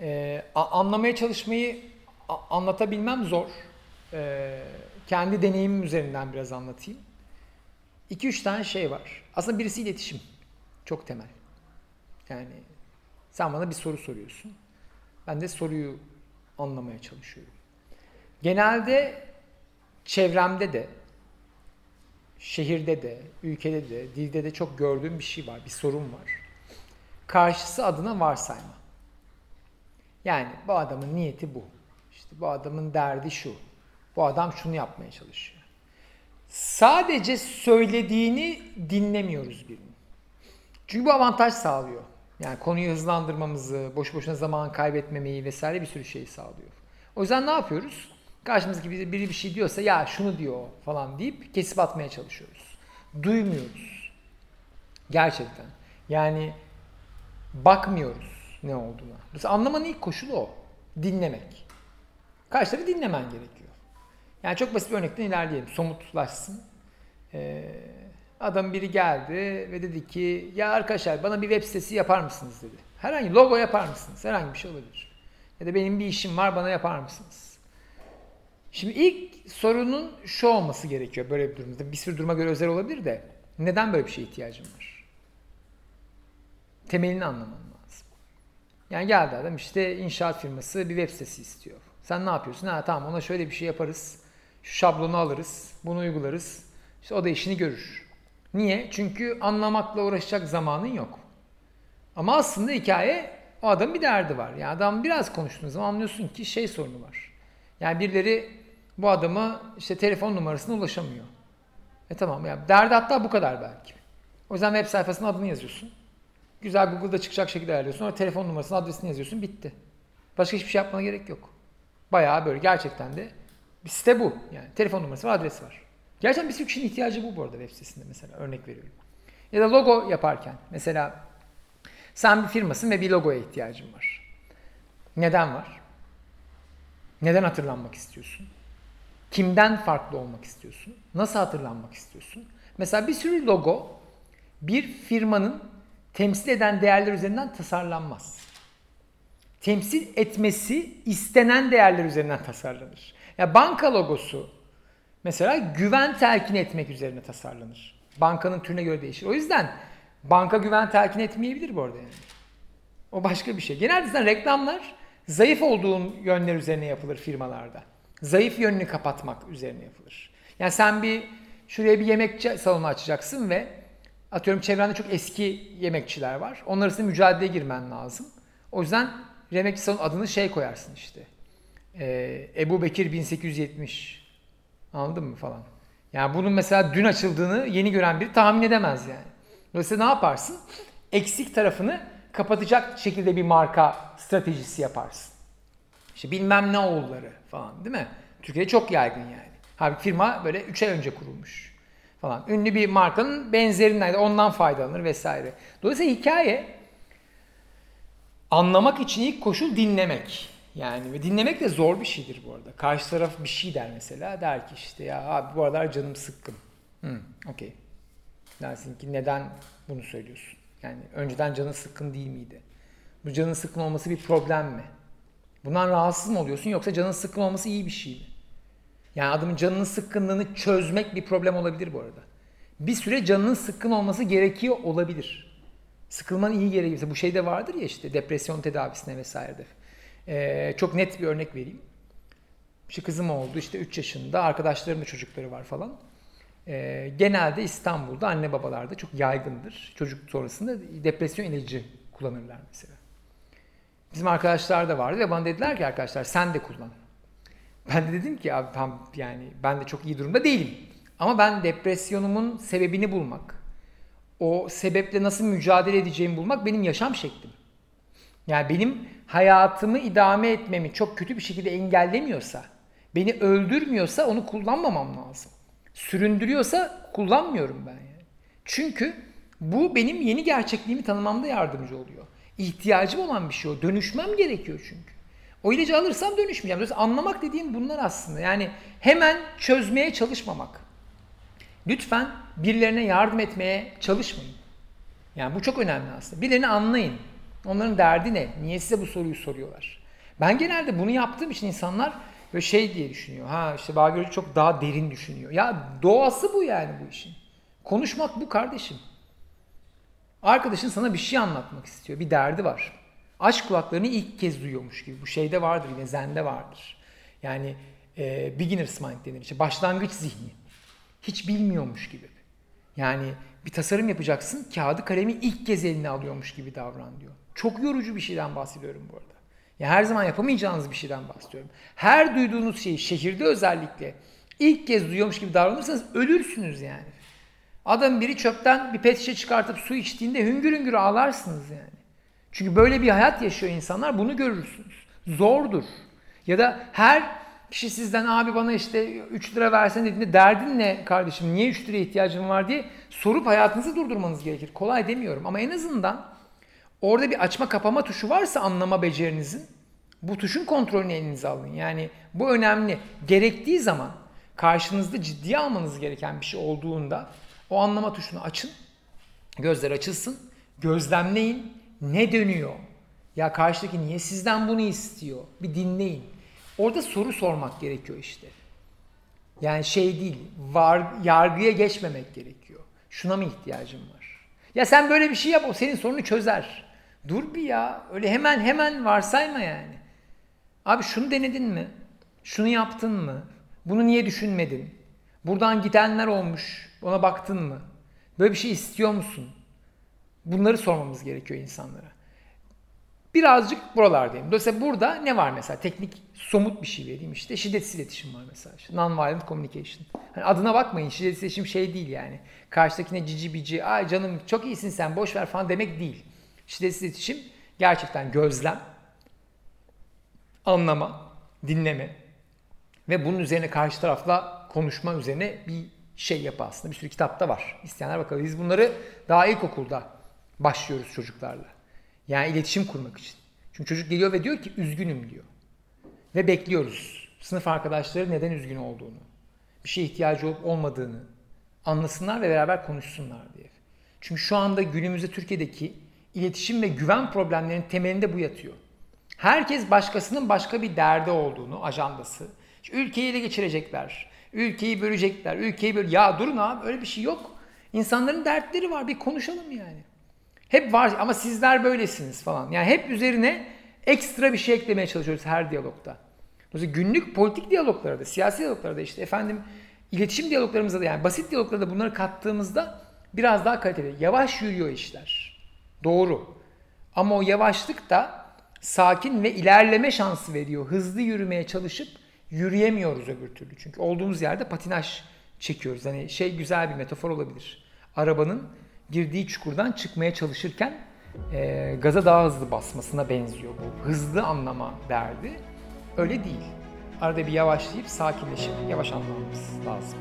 e, anlamaya çalışmayı anlatabilmem zor. E, kendi deneyimim üzerinden biraz anlatayım. 2-3 tane şey var. Aslında birisi iletişim. Çok temel. Yani sen bana bir soru soruyorsun. Ben de soruyu anlamaya çalışıyorum. Genelde çevremde de, şehirde de, ülkede de, dilde de çok gördüğüm bir şey var, bir sorun var. Karşısı adına varsayma. Yani bu adamın niyeti bu. İşte bu adamın derdi şu. Bu adam şunu yapmaya çalışıyor. Sadece söylediğini dinlemiyoruz birini. Çünkü bu avantaj sağlıyor. Yani konuyu hızlandırmamızı, boş boşuna zaman kaybetmemeyi vesaire bir sürü şey sağlıyor. O yüzden ne yapıyoruz? Karşımızdaki biri, bir şey diyorsa ya şunu diyor falan deyip kesip atmaya çalışıyoruz. Duymuyoruz. Gerçekten. Yani bakmıyoruz ne olduğuna. Mesela anlamanın ilk koşulu o. Dinlemek. Karşı tarafı dinlemen gerekiyor. Yani çok basit bir örnekten ilerleyelim. Somutlaşsın. Ee, adam biri geldi ve dedi ki ya arkadaşlar bana bir web sitesi yapar mısınız dedi. Herhangi logo yapar mısınız? Herhangi bir şey olabilir. Ya da benim bir işim var bana yapar mısınız? Şimdi ilk sorunun şu olması gerekiyor böyle bir durumda. Bir sürü duruma göre özel olabilir de neden böyle bir şeye ihtiyacım var? Temelini anlaman. Yani geldi adam işte inşaat firması bir web sitesi istiyor. Sen ne yapıyorsun? Ha tamam ona şöyle bir şey yaparız. Şu şablonu alırız. Bunu uygularız. İşte o da işini görür. Niye? Çünkü anlamakla uğraşacak zamanın yok. Ama aslında hikaye o adamın bir derdi var. Yani adam biraz konuştuğunuz zaman anlıyorsun ki şey sorunu var. Yani birileri bu adama işte telefon numarasına ulaşamıyor. E tamam ya derdi hatta bu kadar belki. O yüzden web sayfasına adını yazıyorsun. Güzel Google'da çıkacak şekilde ayarlıyorsun. Sonra telefon numarasını, adresini yazıyorsun. Bitti. Başka hiçbir şey yapmana gerek yok. Bayağı böyle gerçekten de bir site bu. Yani telefon numarası var, adresi var. Gerçekten bir sürü kişinin ihtiyacı bu bu arada web sitesinde mesela. Örnek veriyorum. Ya da logo yaparken. Mesela sen bir firmasın ve bir logoya ihtiyacın var. Neden var? Neden hatırlanmak istiyorsun? Kimden farklı olmak istiyorsun? Nasıl hatırlanmak istiyorsun? Mesela bir sürü logo bir firmanın temsil eden değerler üzerinden tasarlanmaz. Temsil etmesi istenen değerler üzerinden tasarlanır. Ya banka logosu mesela güven telkin etmek üzerine tasarlanır. Bankanın türüne göre değişir. O yüzden banka güven telkin etmeyebilir bu arada yani. O başka bir şey. Genelde zaten reklamlar zayıf olduğun yönler üzerine yapılır firmalarda. Zayıf yönünü kapatmak üzerine yapılır. Yani sen bir şuraya bir yemek salonu açacaksın ve atıyorum çevrende çok eski yemekçiler var. Onlar arasında mücadeleye girmen lazım. O yüzden yemekçi salonu adını şey koyarsın işte. Ee, Ebu Bekir 1870. Anladın mı falan. Yani bunun mesela dün açıldığını yeni gören biri tahmin edemez yani. Dolayısıyla ne yaparsın? Eksik tarafını kapatacak şekilde bir marka stratejisi yaparsın. İşte bilmem ne oğulları falan değil mi? Türkiye'de çok yaygın yani. Halbuki firma böyle 3 ay önce kurulmuş falan. Ünlü bir markanın benzerinden ondan faydalanır vesaire. Dolayısıyla hikaye anlamak için ilk koşul dinlemek. Yani ve dinlemek de zor bir şeydir bu arada. Karşı taraf bir şey der mesela. Der ki işte ya abi bu aralar canım sıkkın. Hmm, okey. Dersin ki neden bunu söylüyorsun? Yani önceden canın sıkkın değil miydi? Bu canın sıkkın olması bir problem mi? Bundan rahatsız mı oluyorsun yoksa canın sıkkın olması iyi bir şey mi? Yani adamın canının sıkkınlığını çözmek bir problem olabilir bu arada. Bir süre canının sıkkın olması gerekiyor olabilir. Sıkılman iyi gerekirse bu şey de vardır ya işte depresyon tedavisine vesairede. Ee, çok net bir örnek vereyim. İşte kızım oldu işte 3 yaşında arkadaşlarımın çocukları var falan. Ee, genelde İstanbul'da anne babalarda çok yaygındır. Çocuk sonrasında depresyon ilacı kullanırlar mesela. Bizim arkadaşlar da vardı ve bana dediler ki arkadaşlar sen de kullan. Ben de dedim ki abi tam yani ben de çok iyi durumda değilim. Ama ben depresyonumun sebebini bulmak, o sebeple nasıl mücadele edeceğimi bulmak benim yaşam şeklim. Yani benim hayatımı idame etmemi çok kötü bir şekilde engellemiyorsa, beni öldürmüyorsa onu kullanmamam lazım süründürüyorsa kullanmıyorum ben yani. Çünkü bu benim yeni gerçekliğimi tanımamda yardımcı oluyor. İhtiyacım olan bir şey o. Dönüşmem gerekiyor çünkü. O ilacı alırsam dönüşmeyeceğim. Dolayısıyla anlamak dediğim bunlar aslında. Yani hemen çözmeye çalışmamak. Lütfen birilerine yardım etmeye çalışmayın. Yani bu çok önemli aslında. Birilerini anlayın. Onların derdi ne? Niye size bu soruyu soruyorlar? Ben genelde bunu yaptığım için insanlar böyle şey diye düşünüyor. Ha işte Bağgörcü çok daha derin düşünüyor. Ya doğası bu yani bu işin. Konuşmak bu kardeşim. Arkadaşın sana bir şey anlatmak istiyor. Bir derdi var. Aşk kulaklarını ilk kez duyuyormuş gibi. Bu şeyde vardır yine zende vardır. Yani e, beginner's mind denir. İşte başlangıç zihni. Hiç bilmiyormuş gibi. Yani bir tasarım yapacaksın, kağıdı kalemi ilk kez eline alıyormuş gibi davran diyor. Çok yorucu bir şeyden bahsediyorum bu arada. Ya her zaman yapamayacağınız bir şeyden bahsediyorum. Her duyduğunuz şeyi şehirde özellikle ilk kez duyuyormuş gibi davranırsanız ölürsünüz yani. Adam biri çöpten bir pet şişe çıkartıp su içtiğinde hüngür hüngür ağlarsınız yani. Çünkü böyle bir hayat yaşıyor insanlar bunu görürsünüz. Zordur. Ya da her kişi sizden abi bana işte 3 lira versen dediğinde derdin ne kardeşim niye 3 liraya ihtiyacın var diye sorup hayatınızı durdurmanız gerekir. Kolay demiyorum ama en azından orada bir açma kapama tuşu varsa anlama becerinizin bu tuşun kontrolünü elinize alın. Yani bu önemli. Gerektiği zaman karşınızda ciddiye almanız gereken bir şey olduğunda o anlama tuşunu açın. Gözler açılsın. Gözlemleyin. Ne dönüyor? Ya karşıdaki niye sizden bunu istiyor? Bir dinleyin. Orada soru sormak gerekiyor işte. Yani şey değil, var, yargıya geçmemek gerekiyor. Şuna mı ihtiyacım var? Ya sen böyle bir şey yap, o senin sorunu çözer. Dur bir ya, öyle hemen hemen varsayma yani. Abi şunu denedin mi? Şunu yaptın mı? Bunu niye düşünmedin? Buradan gidenler olmuş, ona baktın mı? Böyle bir şey istiyor musun? Bunları sormamız gerekiyor insanlara. Birazcık buralardayım. Dolayısıyla burada ne var mesela? Teknik, somut bir şey vereyim işte. Şiddetsiz iletişim var mesela. İşte non-violent communication. Hani adına bakmayın. Şiddetsiz iletişim şey değil yani. Karşıdakine cici bici, ay canım çok iyisin sen boş ver falan demek değil. Şiddetsiz iletişim gerçekten gözlem, anlama, dinleme ve bunun üzerine karşı tarafla konuşma üzerine bir şey yapı aslında. Bir sürü kitapta var. İsteyenler bakalım. Biz bunları daha ilkokulda başlıyoruz çocuklarla. Yani iletişim kurmak için. Çünkü çocuk geliyor ve diyor ki üzgünüm diyor. Ve bekliyoruz. Sınıf arkadaşları neden üzgün olduğunu, bir şeye ihtiyacı olup olmadığını anlasınlar ve beraber konuşsunlar diye. Çünkü şu anda günümüzde Türkiye'deki iletişim ve güven problemlerinin temelinde bu yatıyor. Herkes başkasının başka bir derdi olduğunu, ajandası. İşte ülkeyi ele geçirecekler, ülkeyi bölecekler, ülkeyi böyle... Ya durun abi öyle bir şey yok. İnsanların dertleri var bir konuşalım yani. Hep var ama sizler böylesiniz falan. Yani hep üzerine ekstra bir şey eklemeye çalışıyoruz her diyalogda. Dolayısıyla günlük politik diyaloglarda, siyasi diyaloglarda işte efendim iletişim diyaloglarımızda da yani basit diyaloglarda bunları kattığımızda biraz daha kaliteli. Yavaş yürüyor işler. Doğru. Ama o yavaşlık da sakin ve ilerleme şansı veriyor. Hızlı yürümeye çalışıp yürüyemiyoruz öbür türlü. Çünkü olduğumuz yerde patinaj çekiyoruz. Hani şey güzel bir metafor olabilir. Arabanın girdiği çukurdan çıkmaya çalışırken e, gaza daha hızlı basmasına benziyor bu. Hızlı anlama derdi. Öyle değil. Arada bir yavaşlayıp sakinleşip yavaş anlamamız lazım.